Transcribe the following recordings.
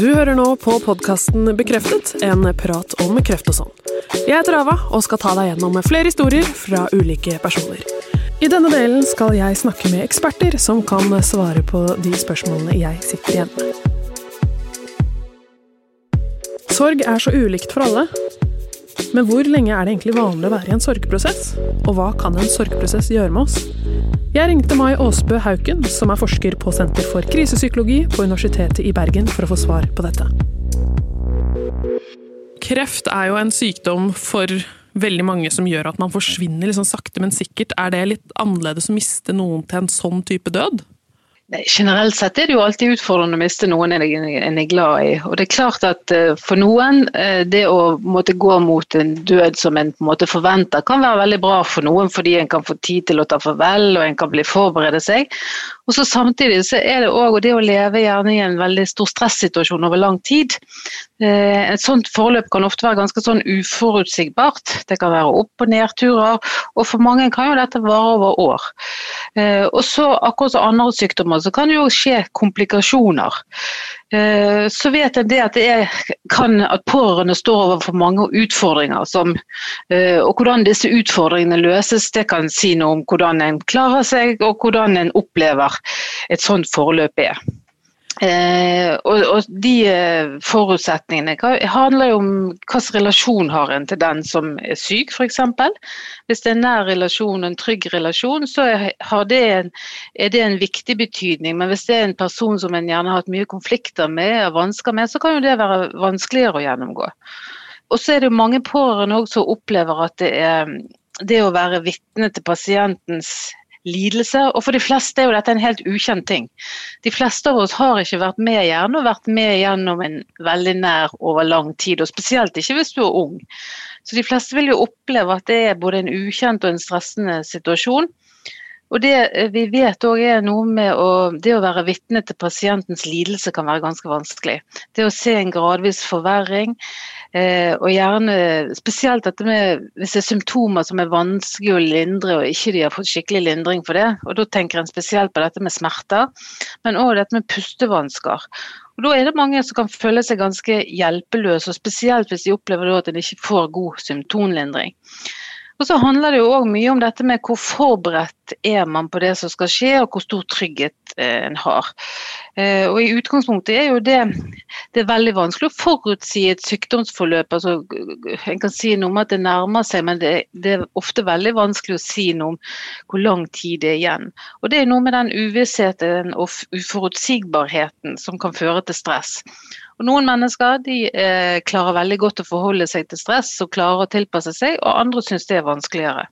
Du hører nå på podkasten Bekreftet, en prat om kreft og sånn. Jeg heter Ava og skal ta deg gjennom flere historier fra ulike personer. I denne delen skal jeg snakke med eksperter som kan svare på de spørsmålene jeg sitter igjen med. Sorg er så ulikt for alle. Men hvor lenge er det egentlig vanlig å være i en sorgprosess? Og hva kan en sorgprosess gjøre med oss? Jeg ringte Mai Aasbø Hauken, som er forsker på Senter for krisepsykologi på Universitetet i Bergen, for å få svar på dette. Kreft er jo en sykdom for veldig mange som gjør at man forsvinner liksom sakte, men sikkert. Er det litt annerledes å miste noen til en sånn type død? Generelt sett er det jo alltid utfordrende å miste noen en er glad i. Og det er klart at eh, For noen, eh, det å måtte gå mot en død som en på en måte forventer, kan være veldig bra for noen, fordi en kan få tid til å ta farvel og en kan bli forberede seg. Og så Samtidig så er det òg det å leve gjerne i en veldig stor stressituasjon over lang tid. Eh, et sånt forløp kan ofte være ganske sånn uforutsigbart. Det kan være opp- og nedturer, og for mange kan jo dette vare over år. Og så akkurat som andre sykdommer så kan det jo skje komplikasjoner. Eh, så vet jeg det at det er, kan at pårørende står overfor mange utfordringer. Som, eh, og hvordan disse utfordringene løses, det kan si noe om hvordan en klarer seg og hvordan en opplever et sånt forløp er. Eh, og, og, de eh, forutsetningene handler jo om hvilken relasjon har en til den som er syk, f.eks. Hvis det er en nær relasjon en trygg relasjon, så er det, en, er det, en, viktig betydning. Men hvis det er en person som en gjerne har hatt mye konflikter med og vansker med, så kan jo det være vanskeligere å gjennomgå. Og så er det jo mange pårørende som opplever at det er det å være vitne til pasientens lidelse. Og for de fleste er jo dette en helt ukjent ting. De fleste av oss har ikke vært med gjerne og vært med gjennom en veldig nær over lang tid, og spesielt ikke hvis du er ung. Så de fleste vil jo oppleve at det er både en ukjent og en stressende situasjon. Og det eh, vi vet òg er noe med å Det å være vitne til pasientens lidelse kan være ganske vanskelig. Det å se en gradvis forverring, og gjerne spesielt dette med hvis det er symptomer som er vanskelig å lindre, og ikke de har fått skikkelig lindring for det. Og da tenker en spesielt på dette med smerter, men òg dette med pustevansker. Og Da er det mange som kan føle seg ganske hjelpeløse, og spesielt hvis de opplever at en ikke får god symptomlindring. Og så handler det jo òg mye om dette med hvor forberedt er man på det som skal skje, og hvor stor trygghet eh, en har. Eh, og I utgangspunktet er jo det, det er veldig vanskelig å forutsi et sykdomsforløp. altså En kan si noe om at det nærmer seg, men det, det, er ofte veldig vanskelig å si noe om hvor lang tid det er igjen. Og Det er noe med den uvissheten og uforutsigbarheten som kan føre til stress. Og Noen mennesker de eh, klarer veldig godt å forholde seg til stress og klarer å tilpasse seg, og andre syns det er vanskeligere.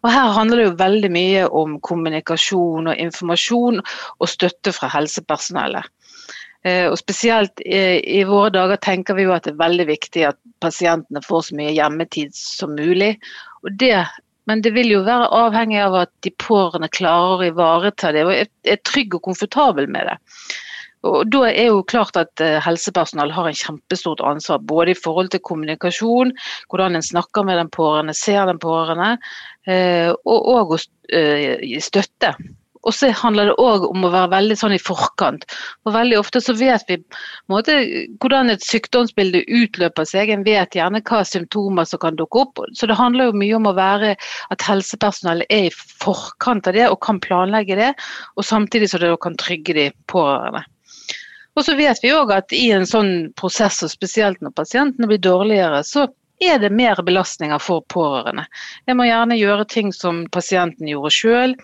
Og Her handler det jo veldig mye om kommunikasjon og informasjon og støtte fra helsepersonellet. Eh, og Spesielt i, i våre dager tenker vi jo at det er veldig viktig at pasientene får så mye hjemmetid som mulig. Det men det vil jo være avhengig av at de pårørende klarer å ivareta det og er trygg og komfortabel med det. Og Da er jo klart at eh, helsepersonell har en kjempestort ansvar, både i forhold til kommunikasjon, hvordan en snakker med den pårørende, ser den pårørende, eh, og å eh, gi støtte. Og så handler det òg om å være veldig sånn i forkant. For Veldig ofte så vet vi måte, hvordan et sykdomsbilde utløper seg. En vet gjerne hva symptomer som kan dukke opp. Så det handler jo mye om å være at helsepersonellet er i forkant av det og kan planlegge det. Og samtidig så det kan trygge de pårørende. Og så vet vi òg at i en sånn prosess, og spesielt når pasientene blir dårligere, så er det mer belastninger for pårørende. Jeg må gjerne gjøre ting som pasienten gjorde sjøl.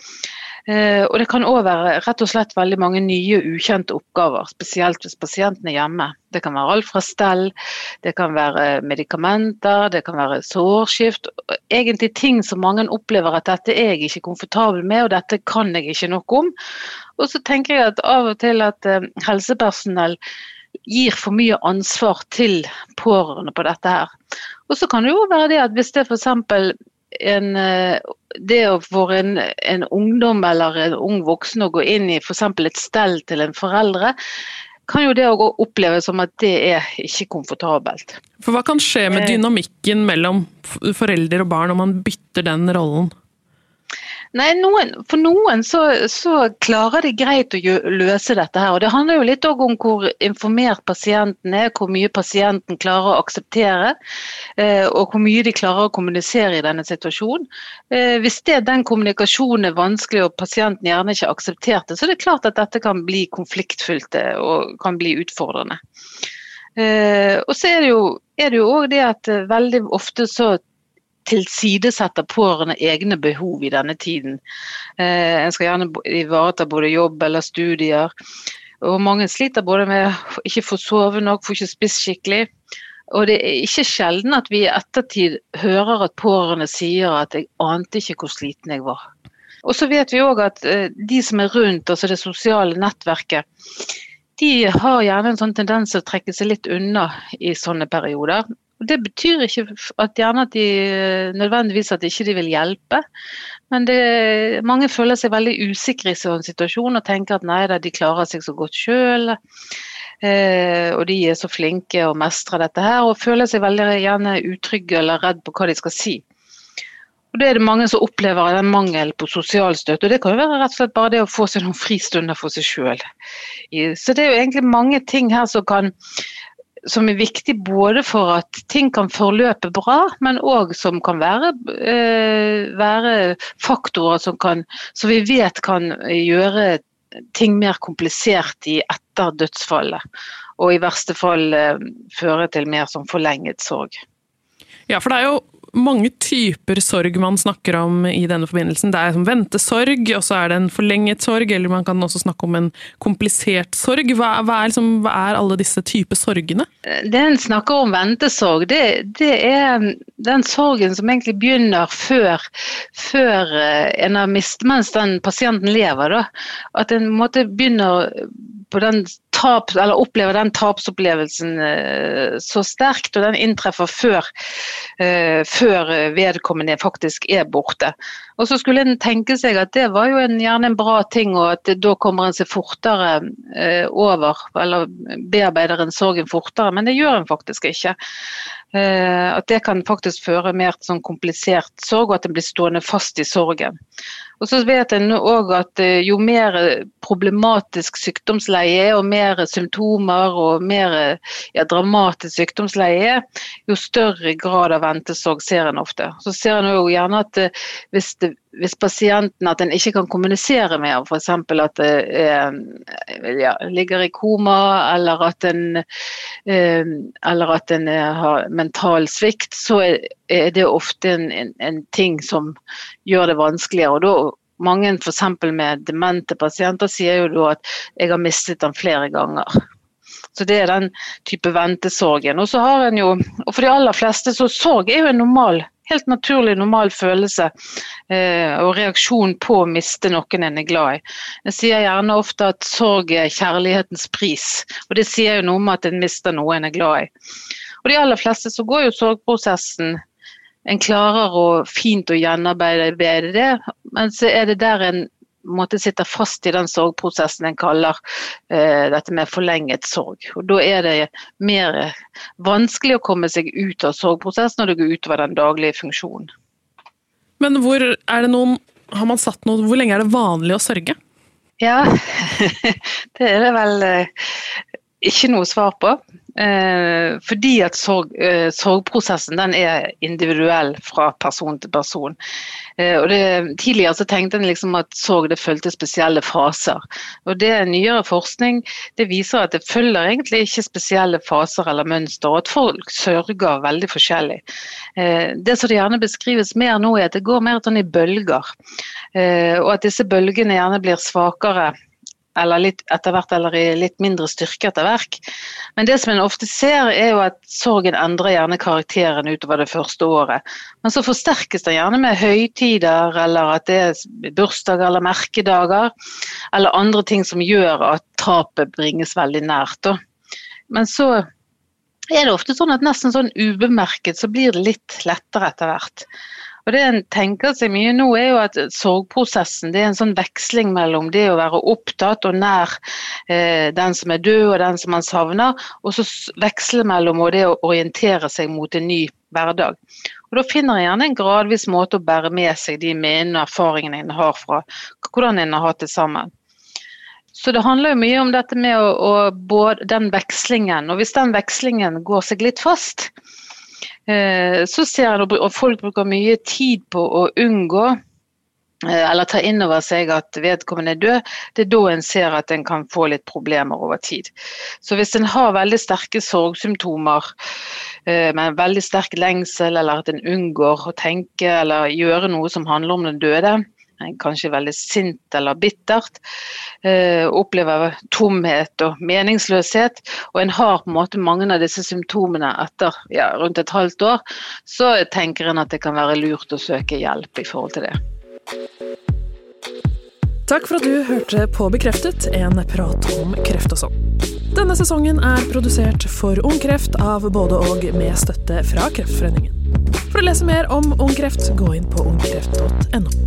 Eh, og det kan òg være rett og slett veldig mange nye ukjente oppgaver, spesielt hvis pasienten er hjemme. Det kan være alt fra stell, det kan være medikamenter, det kan være sårskift. Egentlig ting som mange opplever at dette er jeg ikke komfortabel med, og dette kan jeg ikke nok om. Og så tenker jeg at av og til at eh, helsepersonell gir for mye ansvar til pårørende på dette her. Og så kan det jo være det at hvis det f.eks en, eh, det for en, en, ungdom eller en ung voksen å gå inn i f.eks. et stell til en foreldre, kan jo det å oppleves som at det er ikke komfortabelt. For Hva kan skje med eh. dynamikken mellom forelder og barn om man bytter den rollen? Nei, noen, For noen så, så, klarer de greit å løse dette her. og Det handler jo litt om hvor informert pasienten er, hvor mye pasienten klarer å akseptere, eh, og hvor mye de klarer å kommunisere i denne situasjonen. Eh, hvis det, den kommunikasjonen er vanskelig og pasienten gjerne ikke aksepterer det, så er det klart at dette kan bli konfliktfylt og kan bli utfordrende. Og så er det jo òg det det at veldig ofte så tilsidesetter pårørende egne behov i denne tiden. Eh, en skal gjerne ivareta både jobb eller studier. Og mange sliter både med ikke få sove nok, få ikke spist skikkelig. Og det er ikke sjelden at vi i ettertid hører at pårørende sier at 'jeg ante ikke hvor sliten jeg var'. Og så vet vi òg at eh, de som er rundt, altså det sosiale nettverket, de har gjerne en sånn tendens til å trekke seg litt unna i sånne perioder. Det betyr ikke at gjerne at de nødvendigvis at ikke de vil hjelpe, men det, mange føler seg veldig usikre i sånn situasjon og tenker at nei da, de klarer seg så godt sjøl. Eh, og de er så flinke og mestrer dette her, og føler seg veldig gjerne utrygge eller redd på hva de skal si. Og Det er det mange som opplever den mangel på sosial støtte. og Det kan jo være rett og slett bare det å få seg noen fristunder for seg sjøl. Så det er jo egentlig mange ting her som kan som er viktig både for at ting kan forløpe bra, men òg som kan være, eh, være faktorer som, kan, som, vi vet kan gjøre ting mer komplisert i etter dødsfallet. Og i verste fall eh, føre til mer sånn forlenget sorg. Ja, for det er jo mange typer sorg man snakker om i denne forbindelsen. Det er som ventesorg, og så er det en forlenget sorg, eller man kan også snakke om en komplisert sorg. Hva, hva, er, liksom, hva er, alle disse typer sorgene? Det en snakker om ventesorg, det, det, er den sorgen som egentlig begynner før, før eh, en har mistet, mens den pasienten lever. Da. At en måte begynner på den tap, eller opplever den tapsopplevelsen eh, så sterkt, og den inntreffer før, eh, før vedkommende faktisk er borte. Og så skulle en tenke seg at det var jo en, gjerne en bra ting, og at da kommer en seg fortere eh, over, eller bearbeider en sorgen fortere, men det gjør en faktisk ikke. At det kan faktisk føre mer til sånn komplisert sorg, og at en blir stående fast i sorgen. Og så vet en òg at eh, jo mer problematisk sykdomsleie er, og mer symptomer og mer ja, dramatisk sykdomsleie er, jo større grad av ventesorg ser en ofte. Så ser en jo gjerne at eh, hvis, det, hvis pasienten at en ikke kan kommunisere med ham, f.eks. at det er, ja, ligger i koma, eller at en, eh, eller at en har mental svikt, så er det ofte en, en, en, ting som gjør det vanskeligere. og da mange f.eks. med demente pasienter sier jo da at jeg har mistet den flere ganger. Så Det er den type ventesorgen. Og så har en jo, og For de aller fleste så sorg er jo en normal, helt naturlig normal følelse eh, og reaksjon på å miste noen en er glad i. Jeg sier gjerne ofte at sorg er kjærlighetens pris, og det sier jo noe om at en mister noe en er glad i. Og De aller fleste så går jo sorgprosessen en klarer å fint å gjenarbeide det, men så er det der en måte sitter fast i den sorgprosessen en kaller eh, dette med forlenget sorg. Og Da er det mer vanskelig å komme seg ut av sorgprosessen når det går utover den daglige funksjonen. Men hvor er det noen, har man satt noe, hvor lenge er det vanlig å sørge? Ja, det er det vel uh, ikke noe svar på. Eh, fordi at sorg, eh, sorgprosessen den er individuell fra person til person. Eh, og det, tidligere så tenkte en liksom at sorg det fulgte spesielle faser. Og det Nyere forskning det viser at det følger egentlig ikke spesielle faser eller mønster, og at folk sørger veldig forskjellig. Eh, det som det gjerne beskrives mer nå, er at det går mer sånn i bølger. Eh, og at disse bølgene gjerne blir svakere eller litt etter hvert, eller i litt mindre styrke etter hvert. Men det som en ofte ser, er jo at sorgen endrer gjerne karakteren utover det første året. Men så forsterkes den gjerne med høytider, eller at det er bursdager eller merkedager, eller andre ting som gjør at tapet bringes veldig nært. Men så er det ofte sånn at nesten sånn ubemerket så blir det litt lettere etter hvert. Og Det en tenker seg mye nå, er jo at sorgprosessen det er en sånn veksling mellom det å være opptatt og nær eh, den som er død og den som man savner, og så veksle mellom og det å orientere seg mot en ny hverdag. Og Da finner en gjerne en gradvis måte å bære med seg de minnene og erfaringene en har fra hvordan en har hatt det sammen. Så det handler jo mye om dette med å, å, både den vekslingen. Og hvis den vekslingen går seg litt fast, så ser jeg at folk bruker mye tid på å unngå eh, eller ta inn over seg at vedkommende er død, det er da en ser at en kan få litt problemer over tid. Så hvis en har veldig sterke sorgsymptomer, med med veldig sterk lengsel, eller at en unngår å tenke eller gjøre noe som handler om den døde, kanskje veldig sint eller bittert. Eh, opplever tomhet og meningsløshet. Og en har på en måte mange av disse symptomene etter ja, rundt et halvt år. Så tenker en at det kan være lurt å søke hjelp i forhold til det. Takk for at du hørte på Bekreftet, en prat om kreft og sånn. Denne sesongen er produsert for Ung Kreft av både og med støtte fra Kreftforeningen. For å lese mer om Ung Kreft, gå inn på ungkreft.no.